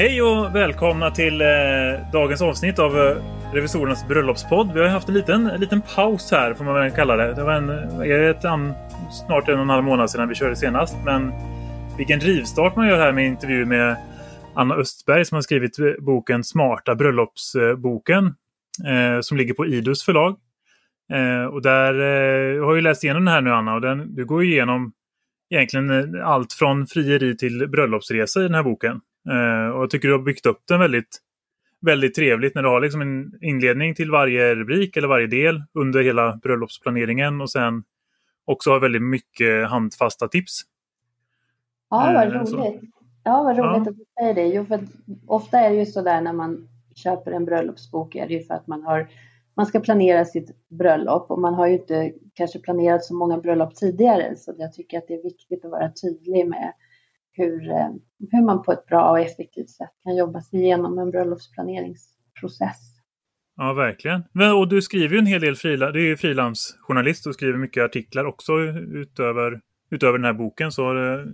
Hej och välkomna till eh, dagens avsnitt av eh, Revisorernas bröllopspodd. Vi har haft en liten, en liten paus här får man väl kalla det. Det var en, ett, an, snart en och en halv månad sedan vi körde senast. Men vilken rivstart man gör här med intervju med Anna Östberg som har skrivit eh, boken Smarta bröllopsboken. Eh, som ligger på Idus förlag. Eh, och där eh, har ju läst igenom den här nu Anna och den, du går igenom egentligen eh, allt från frieri till bröllopsresa i den här boken. Uh, och jag tycker du har byggt upp den väldigt, väldigt trevligt när du har liksom en inledning till varje rubrik eller varje del under hela bröllopsplaneringen och sen också har väldigt mycket handfasta tips. Ja, vad uh, roligt. Så. Ja, vad roligt ja. att du säger det. Jo, för ofta är det ju så där när man köper en bröllopsbok är det ju för att man har man ska planera sitt bröllop och man har ju inte kanske planerat så många bröllop tidigare så jag tycker att det är viktigt att vara tydlig med hur, eh, hur man på ett bra och effektivt sätt kan jobba sig igenom en bröllopsplaneringsprocess. Ja, verkligen. Och du skriver ju en hel del frilans, du är ju frilansjournalist och skriver mycket artiklar också utöver, utöver den här boken. Så har det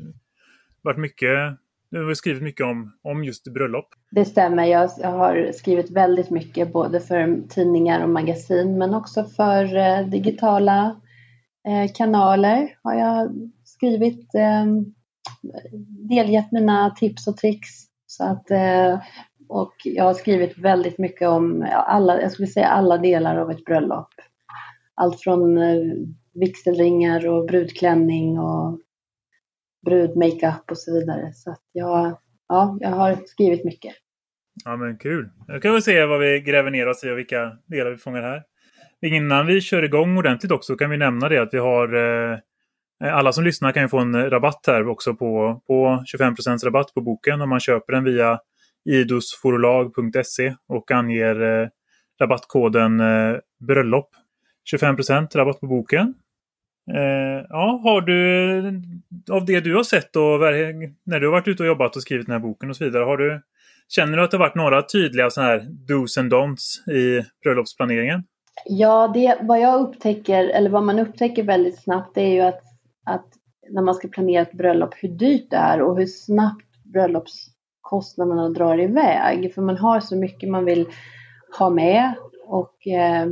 varit mycket, du har skrivit mycket om, om just bröllop. Det stämmer. Jag, har skrivit väldigt mycket både för tidningar och magasin men också för eh, digitala eh, kanaler har jag skrivit eh, delgett mina tips och tricks. Så att, eh, och jag har skrivit väldigt mycket om alla, jag skulle säga alla delar av ett bröllop. Allt från eh, vigselringar och brudklänning och brudmakeup och så vidare. Så att jag, ja, jag har skrivit mycket. Ja men kul. Nu kan vi se vad vi gräver ner oss i och vilka delar vi fångar här. Innan vi kör igång ordentligt också kan vi nämna det att vi har Eh, Eh, alla som lyssnar kan ju få en eh, rabatt här också på, på 25% rabatt på boken om man köper den via idosforolag.se och anger eh, rabattkoden eh, bröllop. 25% rabatt på boken. Eh, ja, har du av det du har sett och när du har varit ute och jobbat och skrivit den här boken och så vidare, har du, känner du att det har varit några tydliga sådana här dos and don'ts i bröllopsplaneringen? Ja, det, vad jag upptäcker, eller vad man upptäcker väldigt snabbt, det är ju att att när man ska planera ett bröllop hur dyrt det är och hur snabbt bröllopskostnaderna drar iväg. För man har så mycket man vill ha med och eh,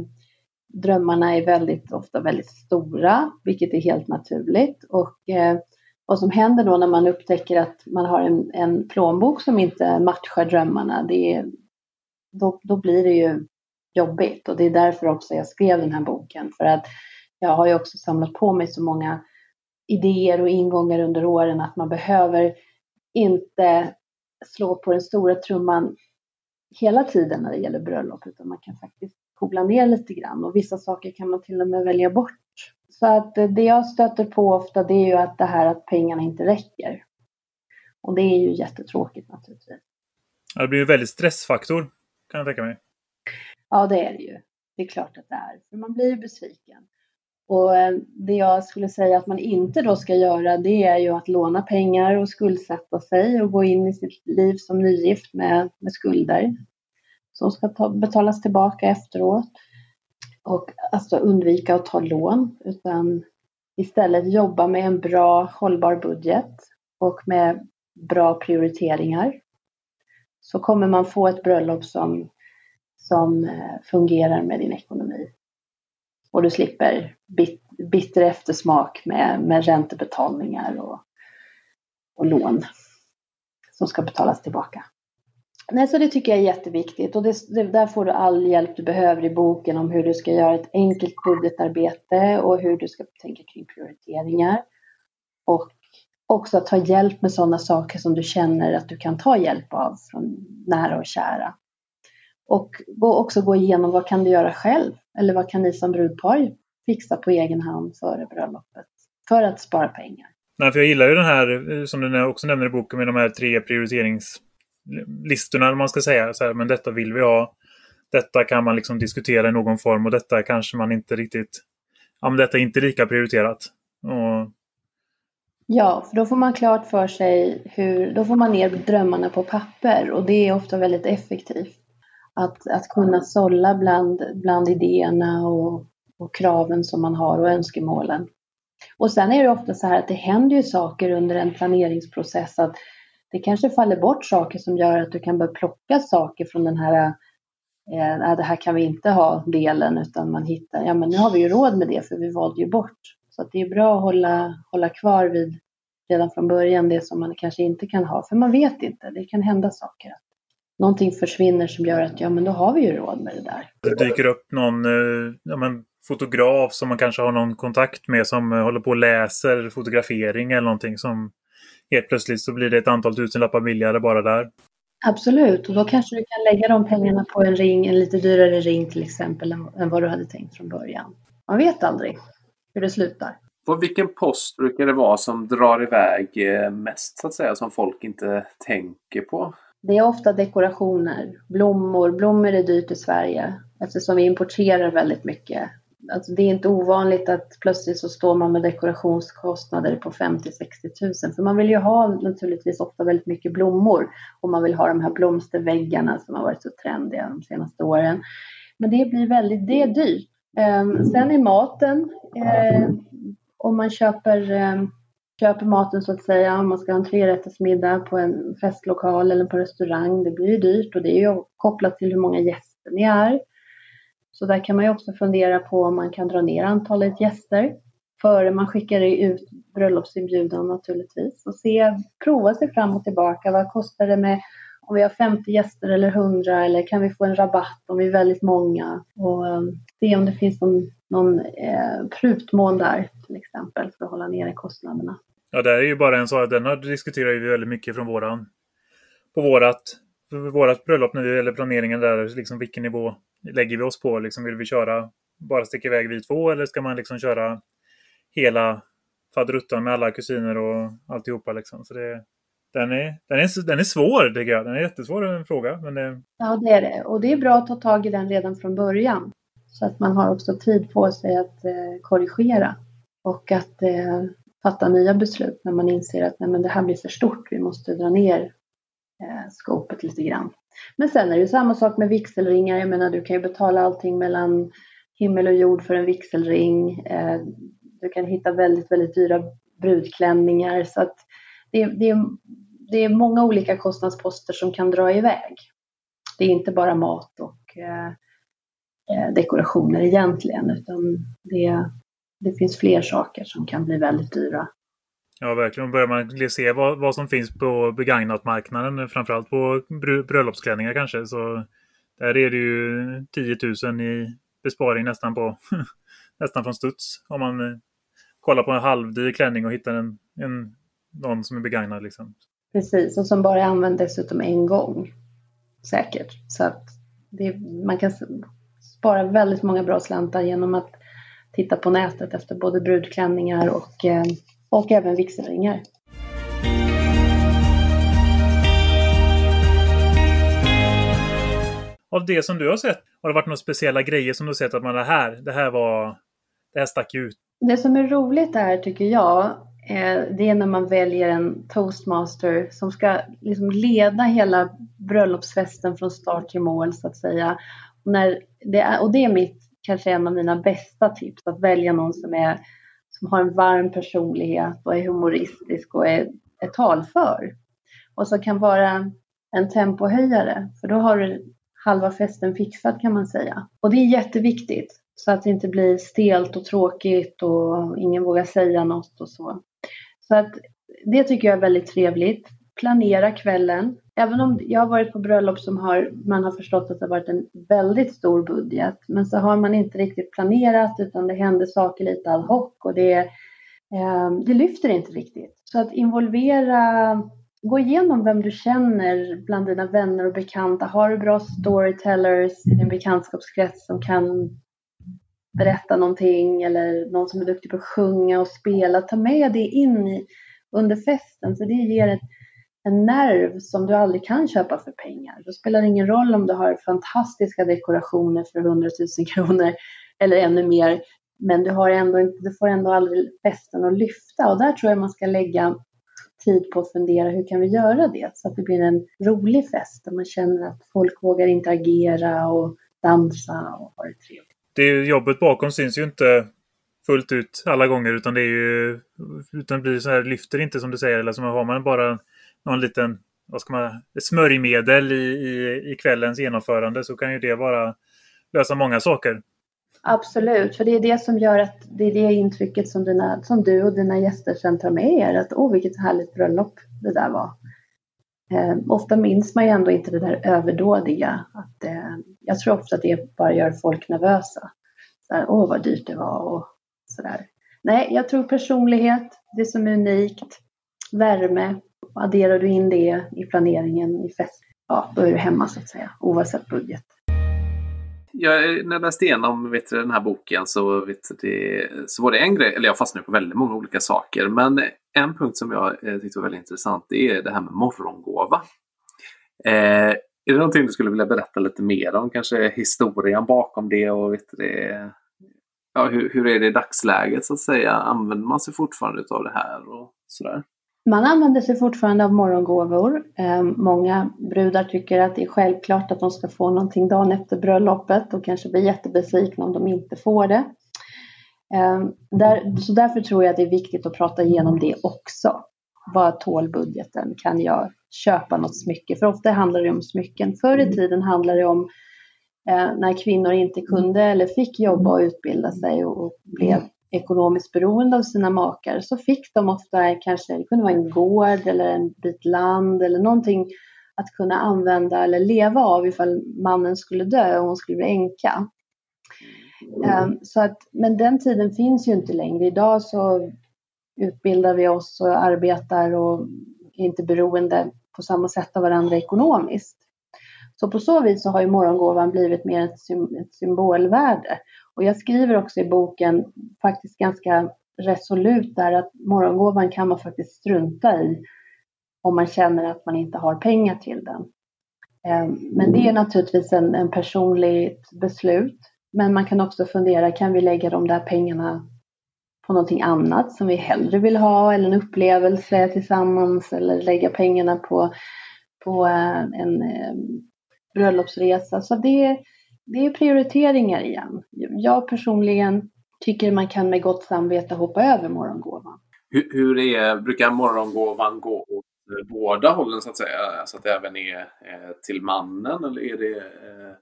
drömmarna är väldigt ofta väldigt stora, vilket är helt naturligt. Och eh, vad som händer då när man upptäcker att man har en, en plånbok som inte matchar drömmarna, det är, då, då blir det ju jobbigt. Och det är därför också jag skrev den här boken. För att jag har ju också samlat på mig så många idéer och ingångar under åren att man behöver inte slå på den stora trumman hela tiden när det gäller bröllop utan man kan faktiskt koppla ner lite grann och vissa saker kan man till och med välja bort. Så att det jag stöter på ofta det är ju att det här att pengarna inte räcker. Och det är ju jättetråkigt naturligtvis. Det blir ju väldigt stressfaktor kan jag tänka mig. Ja, det är det ju. Det är klart att det är. För man blir ju besviken. Och eh, det jag skulle säga att man inte då ska göra det är ju att låna pengar och skuldsätta sig och gå in i sitt liv som nygift med, med skulder som ska ta, betalas tillbaka efteråt. Och alltså undvika att ta lån utan istället jobba med en bra hållbar budget och med bra prioriteringar. Så kommer man få ett bröllop som, som eh, fungerar med din ekonomi och du slipper bit, bitter eftersmak med, med räntebetalningar och, och lån som ska betalas tillbaka. Nej, så det tycker jag är jätteviktigt och det, det, där får du all hjälp du behöver i boken om hur du ska göra ett enkelt budgetarbete och hur du ska tänka kring prioriteringar. Och också att ta hjälp med sådana saker som du känner att du kan ta hjälp av från nära och kära. Och också gå igenom vad kan du göra själv? Eller vad kan ni som brudpar fixa på egen hand före bröllopet? För att spara pengar. Nej, för jag gillar ju den här, som du också nämner i boken, med de här tre prioriteringslistorna, man ska säga. Så här, men detta vill vi ha. Detta kan man liksom diskutera i någon form och detta kanske man inte riktigt... Ja, men detta är inte lika prioriterat. Och... Ja, för då får man klart för sig hur... Då får man ner drömmarna på papper och det är ofta väldigt effektivt att, att kunna sålla bland, bland idéerna och, och kraven som man har och önskemålen. Och sen är det ofta så här att det händer ju saker under en planeringsprocess. att det kanske faller bort saker som gör att du kan börja plocka saker från den här eh, äh, det här kan vi inte ha delen utan man hittar, ja men nu har vi ju råd med det för vi valde ju bort. Så att det är bra att hålla, hålla kvar vid redan från början det som man kanske inte kan ha. För man vet inte, det kan hända saker. Någonting försvinner som gör att ja men då har vi ju råd med det där. Det dyker upp någon eh, ja, men, fotograf som man kanske har någon kontakt med som eh, håller på och läser fotografering eller någonting som helt plötsligt så blir det ett antal tusenlappar billigare bara där. Absolut, och då kanske du kan lägga de pengarna på en ring, en lite dyrare ring till exempel än vad du hade tänkt från början. Man vet aldrig hur det slutar. På vilken post brukar det vara som drar iväg eh, mest så att säga, som folk inte tänker på? Det är ofta dekorationer, blommor. Blommor är dyrt i Sverige eftersom vi importerar väldigt mycket. Alltså det är inte ovanligt att plötsligt så står man med dekorationskostnader på 50-60 000. För man vill ju ha naturligtvis ofta väldigt mycket blommor och man vill ha de här blomsterväggarna som har varit så trendiga de senaste åren. Men det blir väldigt, det är dyrt. Ehm, sen är maten, eh, om man köper, ehm, köper maten så att säga, om man ska ha en trerättersmiddag på en festlokal eller på restaurang, det blir ju dyrt och det är ju kopplat till hur många gäster ni är. Så där kan man ju också fundera på om man kan dra ner antalet gäster före man skickar ut bröllopsinbjudan naturligtvis och se, prova sig fram och tillbaka. Vad kostar det med om vi har 50 gäster eller 100 eller kan vi få en rabatt om vi är väldigt många och ehm, se om det finns någon, någon eh, prutmån där till exempel för att hålla nere kostnaderna. Ja, det är ju bara en sak. Den diskuterar vi väldigt mycket från våran, på vårat, vårat bröllop när det gäller planeringen där. Liksom vilken nivå lägger vi oss på? Liksom, vill vi köra bara sticka iväg vi två eller ska man liksom köra hela faderuttan med alla kusiner och alltihopa liksom? Så det, den är, den, är, den är svår tycker jag. Den är jättesvår en fråga. Men det... Ja, det är det. Och det är bra att ta tag i den redan från början. Så att man har också tid på sig att eh, korrigera och att eh, fatta nya beslut när man inser att nej, men det här blir för stort. Vi måste dra ner eh, skopet lite grann. Men sen är det samma sak med vigselringar. Jag menar, du kan ju betala allting mellan himmel och jord för en vigselring. Eh, du kan hitta väldigt, väldigt dyra brudklänningar. Så att det, det, det är många olika kostnadsposter som kan dra iväg. Det är inte bara mat och eh, eh, dekorationer egentligen, utan det, det finns fler saker som kan bli väldigt dyra. Ja, verkligen. Börjar man se vad, vad som finns på begagnatmarknaden, framförallt på bröllopsklänningar kanske, så där är det ju 10 000 i besparing nästan på nästan från studs. Om man kollar på en halvdyr klänning och hittar en, en, någon som är begagnad. Liksom. Precis, och som bara är använd dessutom en gång. Säkert. Så att det, man kan spara väldigt många bra slantar genom att titta på nätet efter både brudklänningar och, eh, och även vigselringar. Av det som du har sett, har det varit några speciella grejer som du sett att man det här, det här var, det här stack ut? Det som är roligt där tycker jag, Eh, det är när man väljer en toastmaster som ska liksom leda hela bröllopsfesten från start till mål så att säga. Och, när det är, och det är mitt, kanske en av mina bästa tips, att välja någon som, är, som har en varm personlighet och är humoristisk och är, är talför. Och som kan vara en tempohöjare, för då har du halva festen fixad kan man säga. Och det är jätteviktigt så att det inte blir stelt och tråkigt och ingen vågar säga något och så. Så att det tycker jag är väldigt trevligt. Planera kvällen. Även om jag har varit på bröllop som har, man har förstått att det har varit en väldigt stor budget, men så har man inte riktigt planerat utan det händer saker lite ad hoc och det, eh, det lyfter inte riktigt. Så att involvera gå igenom vem du känner bland dina vänner och bekanta. Har du bra storytellers i din bekantskapskrets som kan berätta någonting eller någon som är duktig på att sjunga och spela. Ta med det in i, under festen för det ger ett, en nerv som du aldrig kan köpa för pengar. Då spelar det ingen roll om du har fantastiska dekorationer för 100 000 kronor eller ännu mer. Men du, har ändå, du får ändå aldrig festen att lyfta och där tror jag man ska lägga tid på att fundera hur kan vi göra det så att det blir en rolig fest där man känner att folk vågar interagera och dansa och ha det trevligt. Det jobbet bakom syns ju inte fullt ut alla gånger utan det är ju utan blir så här lyfter inte som du säger eller så har man bara någon liten vad ska man, smörjmedel i, i, i kvällens genomförande så kan ju det vara lösa många saker. Absolut, för det är det som gör att det är det intrycket som, dina, som du och dina gäster sen tar med er. Att åh, vilket härligt bröllop det där var. Eh, ofta minns man ju ändå inte det där överdådiga. Att, eh, jag tror ofta att det bara gör folk nervösa. Så åh, vad dyrt det var och sådär. Nej, jag tror personlighet, det som är unikt, värme. Adderar du in det i planeringen i fest, ja, då är du hemma så att säga, oavsett budget jag, när jag läste igenom vet du, den här boken så, vet du, så var det en grej, eller jag fastnade på väldigt många olika saker. Men en punkt som jag eh, tyckte var väldigt intressant det är det här med morgongåva. Eh, är det någonting du skulle vilja berätta lite mer om? Kanske historien bakom det och vet du, det, ja, hur, hur är det i dagsläget så att säga? Använder man sig fortfarande av det här och sådär? Man använder sig fortfarande av morgongåvor. Eh, många brudar tycker att det är självklart att de ska få någonting dagen efter bröllopet och kanske blir jättebesvikna om de inte får det. Eh, där, så därför tror jag att det är viktigt att prata igenom det också. Vad tål budgeten? Kan jag köpa något smycke? För ofta handlar det om smycken. Förr i tiden handlade det om eh, när kvinnor inte kunde eller fick jobba och utbilda sig och blev ekonomiskt beroende av sina makar så fick de ofta kanske, det kunde vara en gård eller en bit land eller någonting att kunna använda eller leva av ifall mannen skulle dö och hon skulle bli änka. Um, så att, men den tiden finns ju inte längre. Idag så utbildar vi oss och arbetar och är inte beroende på samma sätt av varandra ekonomiskt. Så på så vis så har ju morgongåvan blivit mer ett symbolvärde. Och jag skriver också i boken faktiskt ganska resolut där att morgongåvan kan man faktiskt strunta i om man känner att man inte har pengar till den. Ehm, men det är naturligtvis en, en personligt beslut. Men man kan också fundera, kan vi lägga de där pengarna på någonting annat som vi hellre vill ha eller en upplevelse tillsammans eller lägga pengarna på, på eh, en, en bröllopsresa. Så det, det är prioriteringar igen. Jag personligen tycker man kan med gott samvete hoppa över morgongåvan. Hur, hur är, brukar morgongåvan gå åt eh, båda hållen så att säga? Så att det även är eh, till mannen eller är det eh,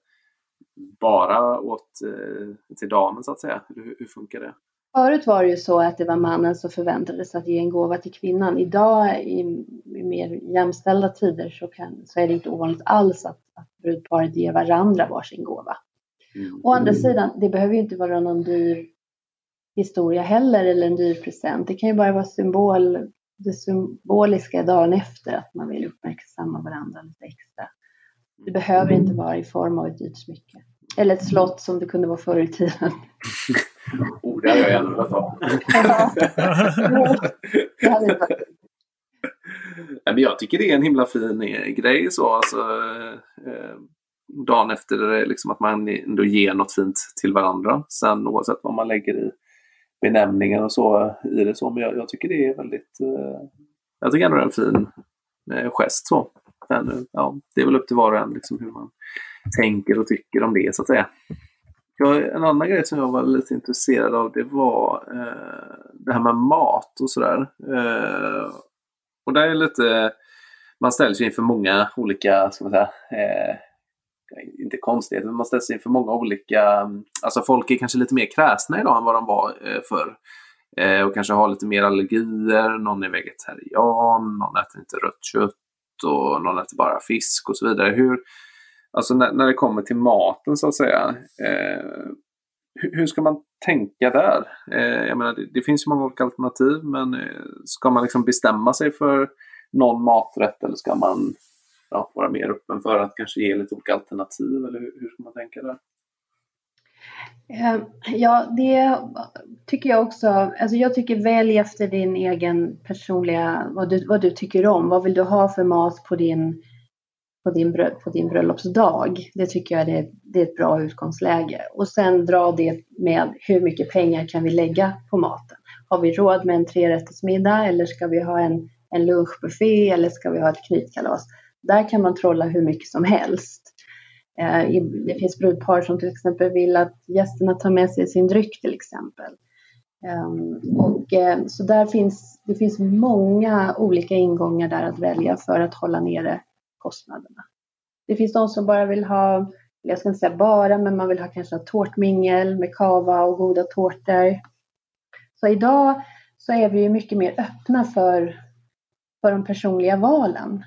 bara åt eh, till damen så att säga? Hur, hur funkar det? Förut var det ju så att det var mannen som förväntades att ge en gåva till kvinnan. Idag i, i mer jämställda tider så, kan, så är det inte ovanligt alls att, att brudparet ger varandra varsin gåva. Mm. Å andra sidan, det behöver ju inte vara någon dyr historia heller eller en dyr present. Det kan ju bara vara symbol, det symboliska dagen efter att man vill uppmärksamma varandra lite extra. Det behöver inte vara i form av ett dyrt smycke. Eller ett slott som det kunde vara förr i tiden. oh, det hade jag gärna velat ha. men jag tycker det är en himla fin eh, grej så. Alltså, eh, dagen efter liksom att man ändå ger något fint till varandra. Sen oavsett vad man lägger i benämningen och så i det så. Men jag, jag tycker det är väldigt... Eh, jag tycker ändå det är en fin eh, gest så. Men, ja, det är väl upp till var och en liksom, hur man tänker och tycker om det så att säga. Jag, en annan grej som jag var lite intresserad av det var eh, det här med mat och sådär. Eh, och där är lite, man ställs ju inför många olika, ska man säga, eh, inte konstigheter, men man ställs inför många olika, alltså folk är kanske lite mer kräsna idag än vad de var eh, förr. Eh, och kanske har lite mer allergier, någon är vegetarian, någon äter inte rött kött och någon äter bara fisk och så vidare. Hur, alltså när, när det kommer till maten så att säga, eh, hur, ska man tänka där? Eh, jag menar, det, det, finns ju många olika alternativ, men eh, ska man liksom bestämma sig för någon maträtt eller ska man ja, vara mer öppen för att kanske ge lite olika alternativ? Eller hur, hur ska man tänka där? Eh, ja, det tycker jag också. Alltså jag tycker välj efter din egen personliga, vad du, vad du tycker om. Vad vill du ha för mat på din, på din, på din bröllopsdag? Det tycker jag är, det är ett bra utgångsläge. Och sen dra det med hur mycket pengar kan vi lägga på maten? Har vi råd med en trerättersmiddag eller ska vi ha en, en lunchbuffé eller ska vi ha ett knytkalas? Där kan man trolla hur mycket som helst. Eh, det finns brudpar som till exempel vill att gästerna tar med sig sin dryck till exempel. Um, och, eh, så där finns, det finns många olika ingångar där att välja för att hålla nere kostnaderna. Det finns de som bara vill ha, jag ska inte säga bara, men man vill ha kanske tårtmingel med kava och goda tårtor. Så idag så är vi ju mycket mer öppna för, för de personliga valen.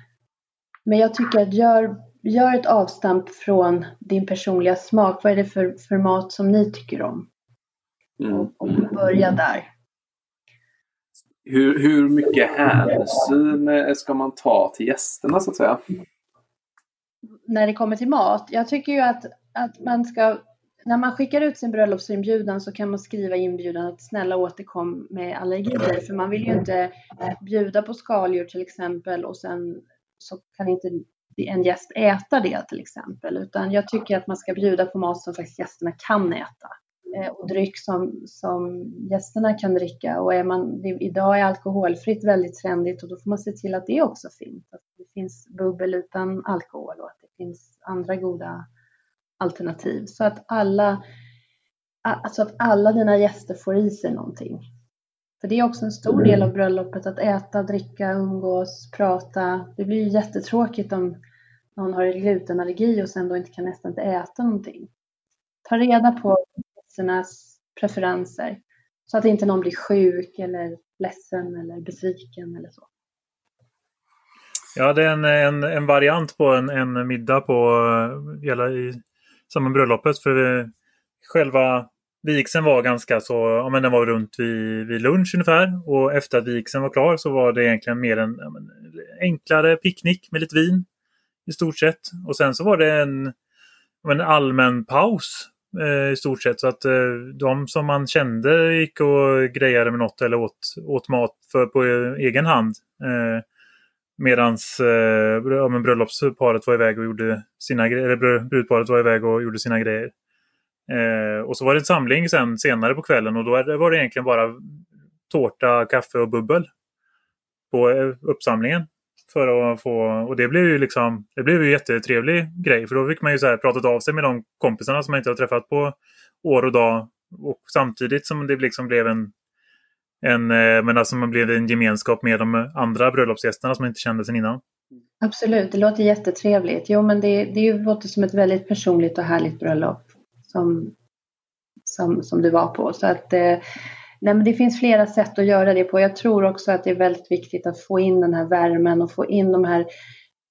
Men jag tycker att gör, gör ett avstamp från din personliga smak. Vad är det för, för mat som ni tycker om? Mm. Och, och börja där. Hur, hur mycket hänsyn ska man ta till gästerna så att säga? När det kommer till mat? Jag tycker ju att, att man ska när man skickar ut sin bröllopsinbjudan så kan man skriva i inbjudan att snälla återkom med allergier. För man vill ju inte eh, bjuda på skaldjur till exempel och sen så kan inte en gäst äta det till exempel. Utan jag tycker att man ska bjuda på mat som faktiskt gästerna kan äta. Eh, och dryck som, som gästerna kan dricka. Och är man, idag är alkoholfritt väldigt trendigt och då får man se till att det också finns. Att det finns bubbel utan alkohol och att det finns andra goda alternativ. Så att alla, alltså att alla dina gäster får i sig någonting. För det är också en stor del av bröllopet, att äta, dricka, umgås, prata. Det blir ju jättetråkigt om någon har glutenallergi och sen då inte kan nästan inte äta någonting. Ta reda på gästernas preferenser så att inte någon blir sjuk eller ledsen eller besviken eller så. Ja, det är en, en, en variant på en, en middag på eh, hela i samband med bröllopet. För själva vigseln var ganska så, ja men den var runt vid, vid lunch ungefär. Och efter att vigseln var klar så var det egentligen mer en ja, men, enklare picknick med lite vin. I stort sett. Och sen så var det en, en allmän paus eh, i stort sett. Så att eh, de som man kände gick och grejade med något eller åt, åt mat för, på eh, egen hand. Eh, Medans eh, ja, men bröllopsparet var iväg och gjorde sina grejer, eller brudparet var iväg och gjorde sina grejer. Eh, och så var det en samling sen senare på kvällen och då var det egentligen bara tårta, kaffe och bubbel på eh, uppsamlingen. För att få, och det blev ju liksom, det blev ju jättetrevlig grej för då fick man ju så här pratat av sig med de kompisarna som man inte har träffat på år och dag. Och samtidigt som det liksom blev en en, eh, men alltså man blev en gemenskap med de andra bröllopsgästerna som man inte kände sedan innan. Absolut, det låter jättetrevligt. Jo, men det, det låter som ett väldigt personligt och härligt bröllop som, som, som du var på. Så att, eh, nej, men det finns flera sätt att göra det på. Jag tror också att det är väldigt viktigt att få in den här värmen och få in de här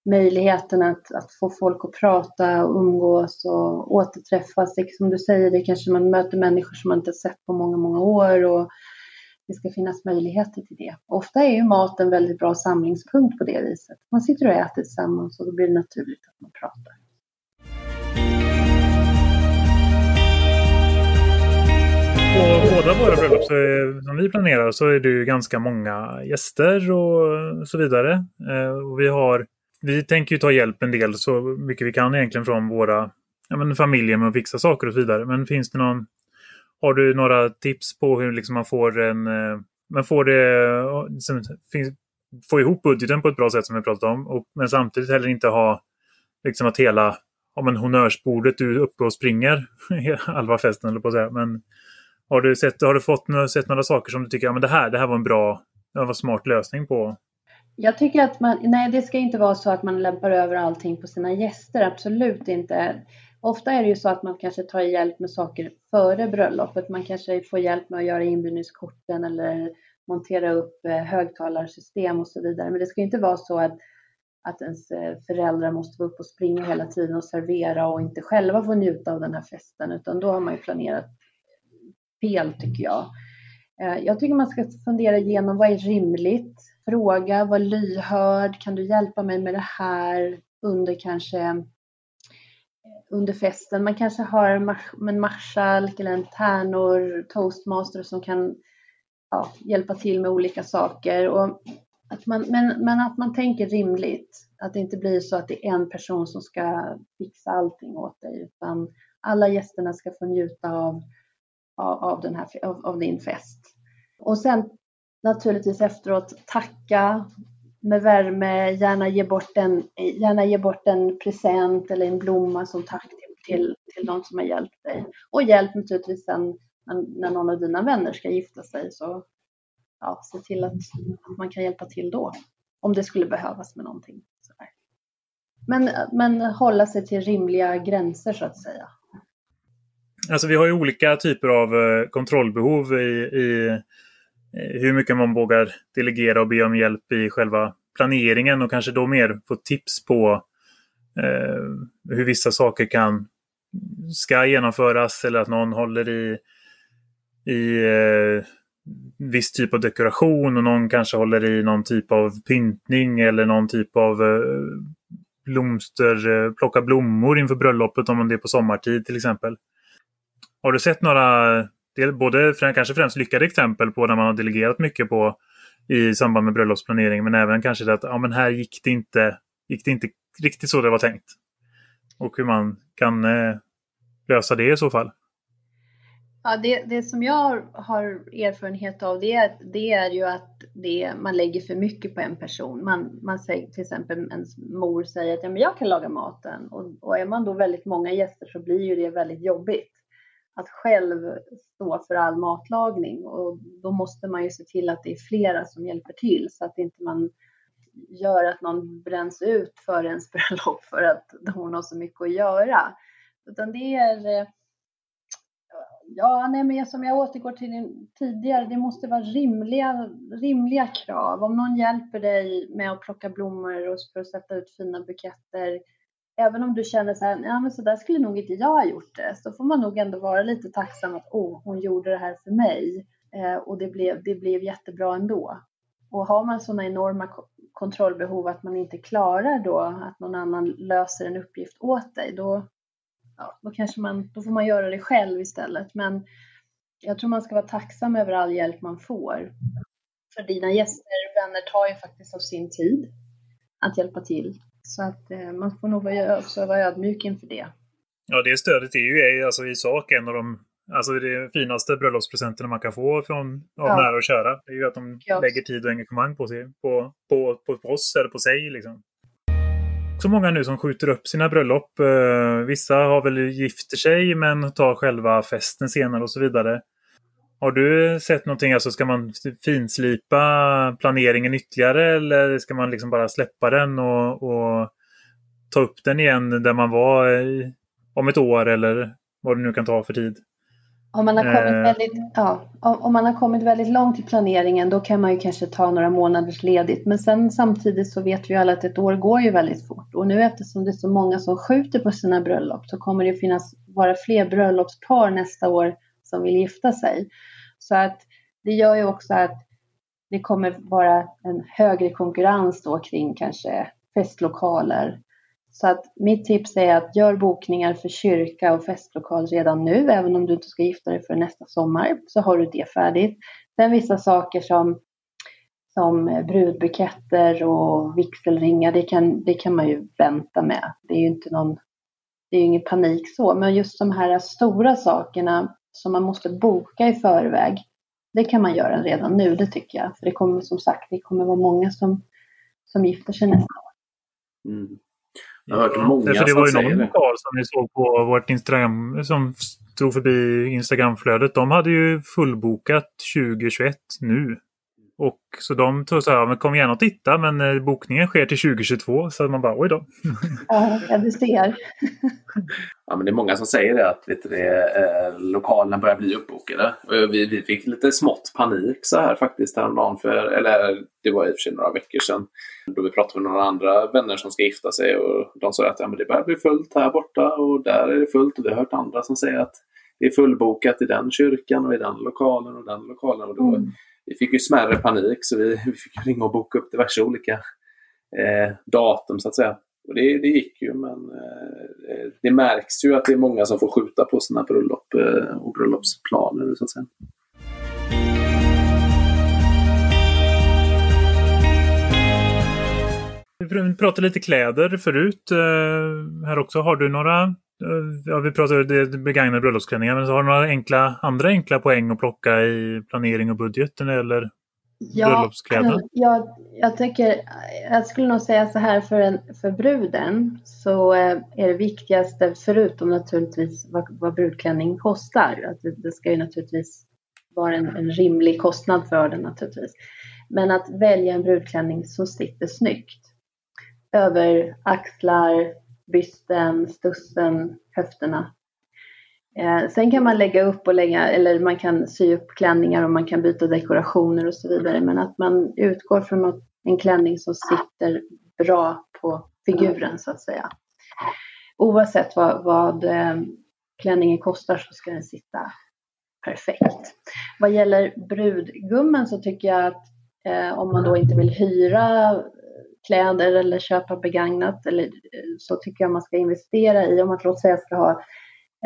möjligheterna att, att få folk att prata och umgås och återträffas. Det, som du säger, det kanske man möter människor som man inte sett på många, många år. Och, det ska finnas möjligheter till det. Ofta är ju mat en väldigt bra samlingspunkt på det viset. Man sitter och äter tillsammans och då blir det naturligt att man pratar. På båda våra bröllop eh, som vi planerar så är det ju ganska många gäster och så vidare. Eh, och vi, har, vi tänker ju ta hjälp en del så mycket vi kan egentligen från våra ja, men familjer med att fixa saker och så vidare. Men finns det någon har du några tips på hur liksom man får en... Eh, man får det... Liksom, få ihop budgeten på ett bra sätt som vi pratat om. Och, men samtidigt heller inte ha liksom att hela ja, men honnörsbordet du är uppe och springer halva festen eller på att säga. Men har du, sett, har du fått, sett några saker som du tycker ja, men det här, det här var en bra, det var en smart lösning på? Jag tycker att man, nej det ska inte vara så att man lämpar över allting på sina gäster, absolut inte. Ofta är det ju så att man kanske tar hjälp med saker före bröllopet. Man kanske får hjälp med att göra inbjudningskorten eller montera upp eh, högtalarsystem och så vidare. Men det ska inte vara så att, att ens eh, föräldrar måste vara uppe och springa hela tiden och servera och inte själva få njuta av den här festen, utan då har man ju planerat fel tycker jag. Eh, jag tycker man ska fundera igenom vad är rimligt? Fråga, var lyhörd. Kan du hjälpa mig med det här under kanske under festen. Man kanske har en marskalk eller en tärnor, toastmaster som kan ja, hjälpa till med olika saker. Och att man, men, men att man tänker rimligt. Att det inte blir så att det är en person som ska fixa allting åt dig, utan alla gästerna ska få njuta av, av, av, den här, av, av din fest. Och sen naturligtvis efteråt tacka med värme, gärna ge bort en, gärna ge bort en present eller en blomma som tack till, till, till någon som har hjälpt dig. Och hjälp naturligtvis sen när, när någon av dina vänner ska gifta sig så ja, se till att, att man kan hjälpa till då. Om det skulle behövas med någonting. Men, men hålla sig till rimliga gränser så att säga. Alltså vi har ju olika typer av eh, kontrollbehov i, i eh, hur mycket man vågar delegera och be om hjälp i själva planeringen och kanske då mer få tips på eh, hur vissa saker kan ska genomföras eller att någon håller i, i eh, viss typ av dekoration och någon kanske håller i någon typ av pyntning eller någon typ av eh, blomster, eh, plocka blommor inför bröllopet om det är på sommartid till exempel. Har du sett några, både kanske främst lyckade exempel på när man har delegerat mycket på i samband med bröllopsplanering men även kanske det att ja, men här gick det, inte, gick det inte riktigt så det var tänkt. Och hur man kan eh, lösa det i så fall. Ja, det, det som jag har erfarenhet av det är, det är ju att det, man lägger för mycket på en person. Man, man säger till exempel ens mor säger att ja, men jag kan laga maten och, och är man då väldigt många gäster så blir ju det väldigt jobbigt att själv stå för all matlagning och då måste man ju se till att det är flera som hjälper till så att inte man gör att någon bränns ut för ens bröllop för att hon har så mycket att göra. Utan det är Ja, nej, men som jag återgår till tidigare, det måste vara rimliga, rimliga krav. Om någon hjälper dig med att plocka blommor och för att sätta ut fina buketter, även om du känner så här, ja men så där skulle nog inte jag ha gjort det, så får man nog ändå vara lite tacksam att åh, hon gjorde det här för mig eh, och det blev, det blev jättebra ändå. Och har man sådana enorma kontrollbehov att man inte klarar då att någon annan löser en uppgift åt dig, då, ja, då kanske man, då får man göra det själv istället. Men jag tror man ska vara tacksam över all hjälp man får. För dina gäster, och vänner tar ju faktiskt av sin tid att hjälpa till. Så att eh, man får nog vara, också vara ödmjuk inför det. Ja, det stödet är ju alltså, i sak en av de alltså, det finaste bröllopspresenterna man kan få från av ja. nära och kära. Det är ju att de ja. lägger tid och engagemang på, sig, på, på, på, oss eller på sig. Liksom. Så många nu som skjuter upp sina bröllop. Eh, vissa har väl gifter sig men tar själva festen senare och så vidare. Har du sett någonting, alltså ska man finslipa planeringen ytterligare eller ska man liksom bara släppa den och, och ta upp den igen där man var i, om ett år eller vad det nu kan ta för tid? Om man, har kommit eh. väldigt, ja, om man har kommit väldigt långt i planeringen då kan man ju kanske ta några månaders ledigt. Men sen samtidigt så vet vi alla att ett år går ju väldigt fort. Och nu eftersom det är så många som skjuter på sina bröllop så kommer det finnas vara fler bröllopspar nästa år som vill gifta sig. Så att det gör ju också att det kommer vara en högre konkurrens då kring kanske festlokaler. Så att mitt tips är att gör bokningar för kyrka och festlokal redan nu, även om du inte ska gifta dig för nästa sommar, så har du det färdigt. Sen vissa saker som, som brudbuketter och vigselringar, det kan, det kan man ju vänta med. Det är ju inte någon, det är ingen panik så, men just de här stora sakerna som man måste boka i förväg. Det kan man göra redan nu, det tycker jag. För det kommer som sagt, det kommer vara många som, som gifter sig nästa år. Mm. Jag har hört många ja, för det var ju någon lokal som ni såg på vårt Instagram som stod förbi Instagramflödet. De hade ju fullbokat 2021 nu. Och så de tog så här, men kom gärna och titta men eh, bokningen sker till 2022. Så man bara, oj då. Ja, du ser. ja, men det är många som säger det att vet du, det, eh, lokalerna börjar bli uppbokade. Och vi, vi fick lite smått panik så här faktiskt häromdagen. För, eller det var i och för sig några veckor sedan. Då vi pratade med några andra vänner som ska gifta sig och de sa att ja, men det börjar bli fullt här borta och där är det fullt. Och vi har hört andra som säger att det är fullbokat i den kyrkan och i den lokalen och den lokalen. Och då, mm vi fick ju smärre panik så vi, vi fick ringa och boka upp diverse olika eh, datum så att säga. Och det, det gick ju men eh, det märks ju att det är många som får skjuta på sina bröllop eh, och bröllopsplaner så att säga. Vi pratade lite kläder förut eh, här också. Har du några ja, vi pratade begagnade bröllopsklänningar, men så har du några enkla, andra enkla poäng att plocka i planering och budget eller ja, bröllopskläder? Jag, jag, tycker, jag skulle nog säga så här för, en, för bruden så eh, är det viktigaste, förutom naturligtvis vad, vad brudklänning kostar, att det, det ska ju naturligtvis vara en, en rimlig kostnad för den naturligtvis. Men att välja en brudklänning som sitter snyggt. Över axlar, bysten, stussen, höfterna. Eh, sen kan man lägga upp och lägga, eller man kan sy upp klänningar och man kan byta dekorationer och så vidare. Men att man utgår från något, en klänning som sitter bra på figuren så att säga. Oavsett vad, vad eh, klänningen kostar så ska den sitta perfekt. Vad gäller brudgummen så tycker jag att eh, om man då inte vill hyra kläder eller köpa begagnat eller, så tycker jag man ska investera i, om man låt säga ska ha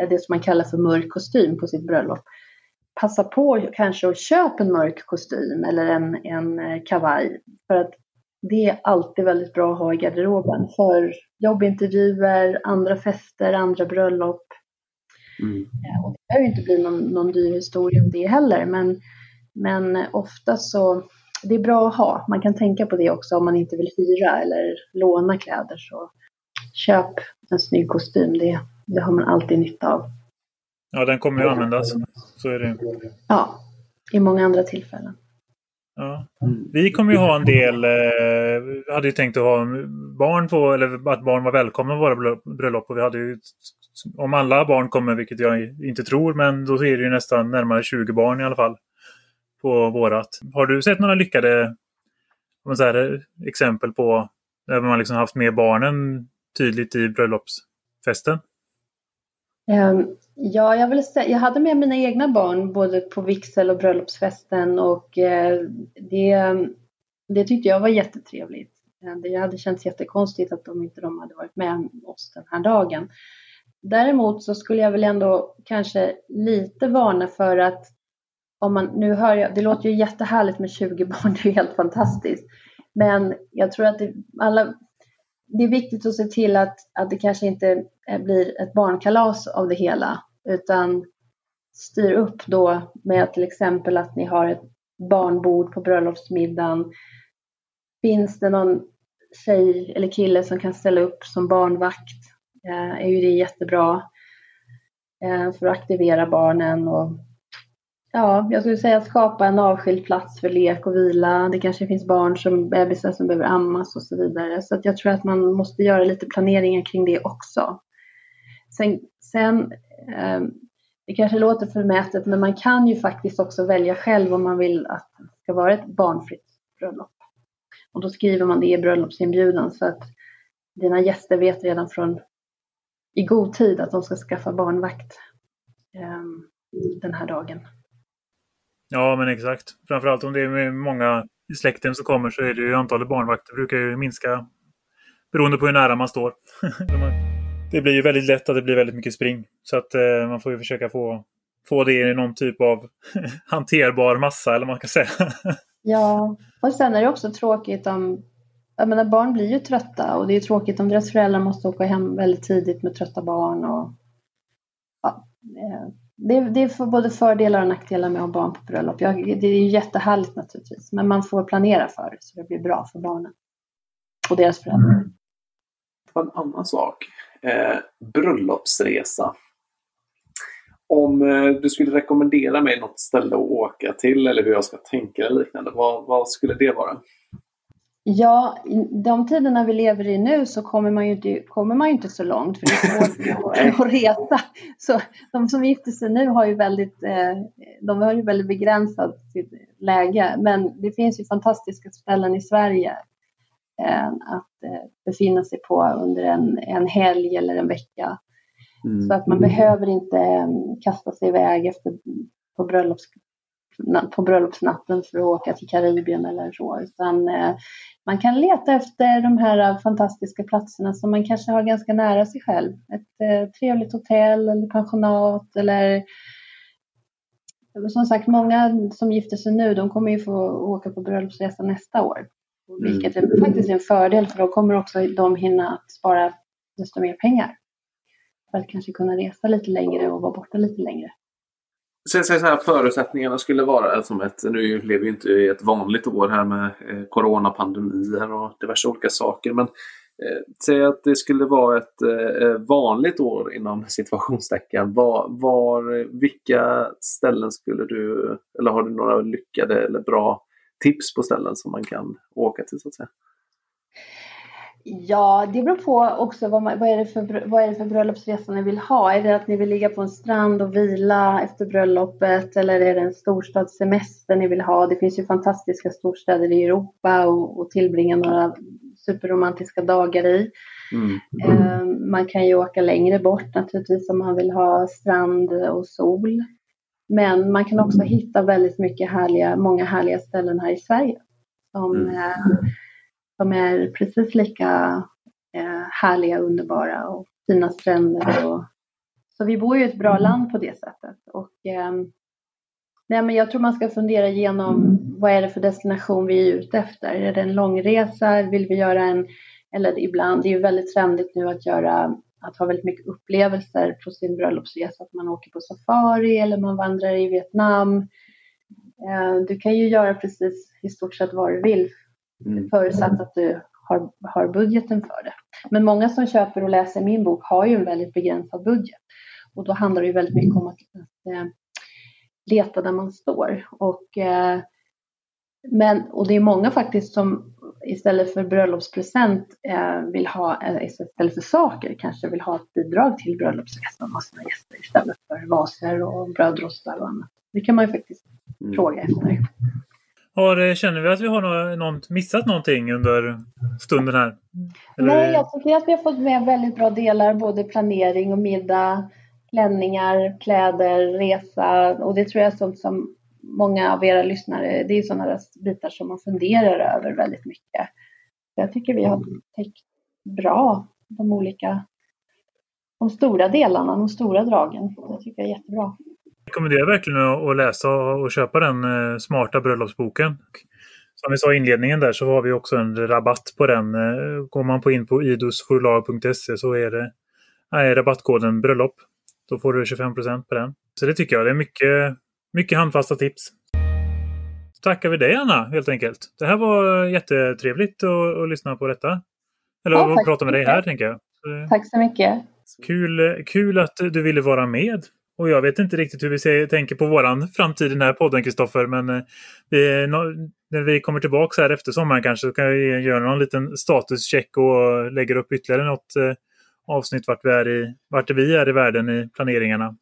eh, det som man kallar för mörk kostym på sitt bröllop. Passa på kanske att köpa en mörk kostym eller en, en eh, kavaj för att det är alltid väldigt bra att ha i garderoben för jobbintervjuer, andra fester, andra bröllop. Mm. Och det behöver inte bli någon, någon dyr historia om det heller, men, men ofta så det är bra att ha. Man kan tänka på det också om man inte vill hyra eller låna kläder. Så köp en snygg kostym. Det, det har man alltid nytta av. Ja, den kommer ju användas. Så är det. Ja, i många andra tillfällen. Ja. Vi kommer ju ha en del, eh, hade ju tänkt att ha barn på, eller att barn var välkomna på våra bröllop. Och vi hade ju, om alla barn kommer, vilket jag inte tror, men då är det ju nästan närmare 20 barn i alla fall på vårat. Har du sett några lyckade här, exempel på där man liksom haft med barnen tydligt i bröllopsfesten? Um, ja, jag, vill säga, jag hade med mina egna barn både på vigsel och bröllopsfesten och uh, det, det tyckte jag var jättetrevligt. Eh, det hade känts jättekonstigt att de inte de hade varit med oss den här dagen. Däremot så skulle jag väl ändå kanske lite varna för att om man, nu hör jag, det låter ju jättehärligt med 20 barn, det är ju helt fantastiskt. Men jag tror att det, alla, det är viktigt att se till att, att det kanske inte eh, blir ett barnkalas av det hela, utan styr upp då med till exempel att ni har ett barnbord på bröllopsmiddagen. Finns det någon tjej eller kille som kan ställa upp som barnvakt eh, är ju det jättebra eh, för att aktivera barnen och Ja, jag skulle säga att skapa en avskild plats för lek och vila. Det kanske finns barn som bebisar som behöver ammas och så vidare. Så att jag tror att man måste göra lite planeringar kring det också. Sen, sen eh, det kanske låter förmätet, men man kan ju faktiskt också välja själv om man vill att det ska vara ett barnfritt bröllop. Och då skriver man det i bröllopsinbjudan så att dina gäster vet redan från i god tid att de ska skaffa barnvakt eh, den här dagen. Ja, men exakt. Framförallt om det är många i släkten som kommer så är det ju antalet barnvakter brukar ju minska beroende på hur nära man står. det blir ju väldigt lätt att det blir väldigt mycket spring. Så att eh, man får ju försöka få, få det i någon typ av hanterbar massa eller vad man ska säga. ja, och sen är det också tråkigt om jag menar, barn blir ju trötta och det är tråkigt om deras föräldrar måste åka hem väldigt tidigt med trötta barn. Och, ja, eh, det, det får både fördelar och nackdelar med att ha barn på bröllop. Jag, det är ju jättehärligt naturligtvis, men man får planera för det så det blir bra för barnen och deras föräldrar. Mm. En annan sak. Eh, bröllopsresa. Om eh, du skulle rekommendera mig något ställe att åka till eller hur jag ska tänka eller liknande, vad, vad skulle det vara? Ja, de tiderna vi lever i nu så kommer man ju inte, kommer man inte så långt för det är svårt att resa. Så de som gifter sig nu har ju väldigt, eh, de har ju väldigt begränsat sitt läge. Men det finns ju fantastiska ställen i Sverige eh, att eh, befinna sig på under en, en helg eller en vecka. Mm. Så att man behöver inte kasta sig iväg efter, på bröllops på bröllopsnatten för att åka till Karibien eller så, utan eh, man kan leta efter de här fantastiska platserna som man kanske har ganska nära sig själv. Ett eh, trevligt hotell eller pensionat eller som sagt, många som gifter sig nu, de kommer ju få åka på bröllopsresa nästa år. Vilket är mm. faktiskt en fördel för då kommer också de hinna att spara desto mer pengar. För att kanske kunna resa lite längre och vara borta lite längre så, så här, förutsättningarna skulle vara som ett, nu lever vi inte i ett vanligt år här med eh, coronapandemier och diverse olika saker. Men eh, säg att det skulle vara ett eh, eh, vanligt år inom situationstecken. Var, var, vilka ställen skulle du, eller har du några lyckade eller bra tips på ställen som man kan åka till så att säga? Ja, det beror på också vad, man, vad, är det för, vad är det för bröllopsresa ni vill ha. Är det att ni vill ligga på en strand och vila efter bröllopet eller är det en storstadssemester ni vill ha? Det finns ju fantastiska storstäder i Europa och, och tillbringa några superromantiska dagar i. Mm. Eh, man kan ju åka längre bort naturligtvis om man vill ha strand och sol. Men man kan också hitta väldigt mycket härliga, många härliga ställen här i Sverige som mm. De är precis lika eh, härliga, underbara och fina stränder. Och, så vi bor ju i ett bra land på det sättet. Och, ehm, nej, men jag tror man ska fundera igenom vad är det för destination vi är ute efter. Är det en långresa? Vill vi göra en, eller ibland, det är ju väldigt trendigt nu att göra att ha väldigt mycket upplevelser på sin bröllopsresa. Att man åker på safari eller man vandrar i Vietnam. Eh, du kan ju göra precis i stort sett vad du vill Mm. Förutsatt att du har, har budgeten för det. Men många som köper och läser min bok har ju en väldigt begränsad budget. Och då handlar det ju väldigt mycket om att, att äh, leta där man står. Och, äh, men, och det är många faktiskt som istället för bröllopspresent äh, vill ha, istället för saker, kanske vill ha ett bidrag till bröllopsresan av sina gäster istället för vaser och brödrostar och annat. Det kan man ju faktiskt mm. fråga efter. Har, eh, känner vi att vi har något, missat någonting under stunden här? Eller? Nej, jag tycker att vi har fått med väldigt bra delar, både planering och middag, klänningar, kläder, resa och det tror jag är sånt som många av era lyssnare, det är sådana bitar som man funderar över väldigt mycket. Jag tycker vi har täckt bra de olika, de stora delarna, de stora dragen. Det tycker jag är jättebra rekommenderar verkligen att läsa och köpa den eh, smarta bröllopsboken. Som vi sa i inledningen där så har vi också en rabatt på den. Eh, går man på in på idusforlag.se så är det är rabattkoden bröllop. Då får du 25% på den. Så det tycker jag. Det är mycket, mycket handfasta tips. Så tackar vi dig Anna helt enkelt. Det här var jättetrevligt att, att lyssna på detta. Eller ja, att prata med dig här tänker jag. Tack så mycket. Kul, kul att du ville vara med. Och jag vet inte riktigt hur vi ser, tänker på våran framtid i den här podden, Kristoffer. Men eh, vi, när vi kommer tillbaka här efter sommaren kanske så kan vi göra någon liten statuscheck och lägger upp ytterligare något eh, avsnitt vart vi är i, vart vi är i världen i planeringarna.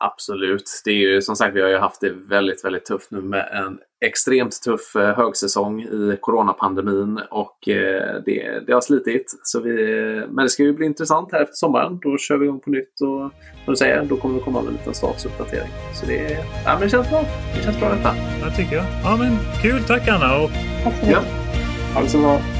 Absolut. Det är ju som sagt, vi har ju haft det väldigt, väldigt tufft nu med en extremt tuff eh, högsäsong i coronapandemin och eh, det, det har slitit. Så vi, men det ska ju bli intressant här efter sommaren. Då kör vi igång på nytt och som du säger, då kommer vi komma med en liten statusuppdatering. Så det, ja, men det känns bra. Det känns bra detta. Det tycker jag. Ja, men kul. Tack Anna! Och... Tack så mycket. Ja. Ha det så bra.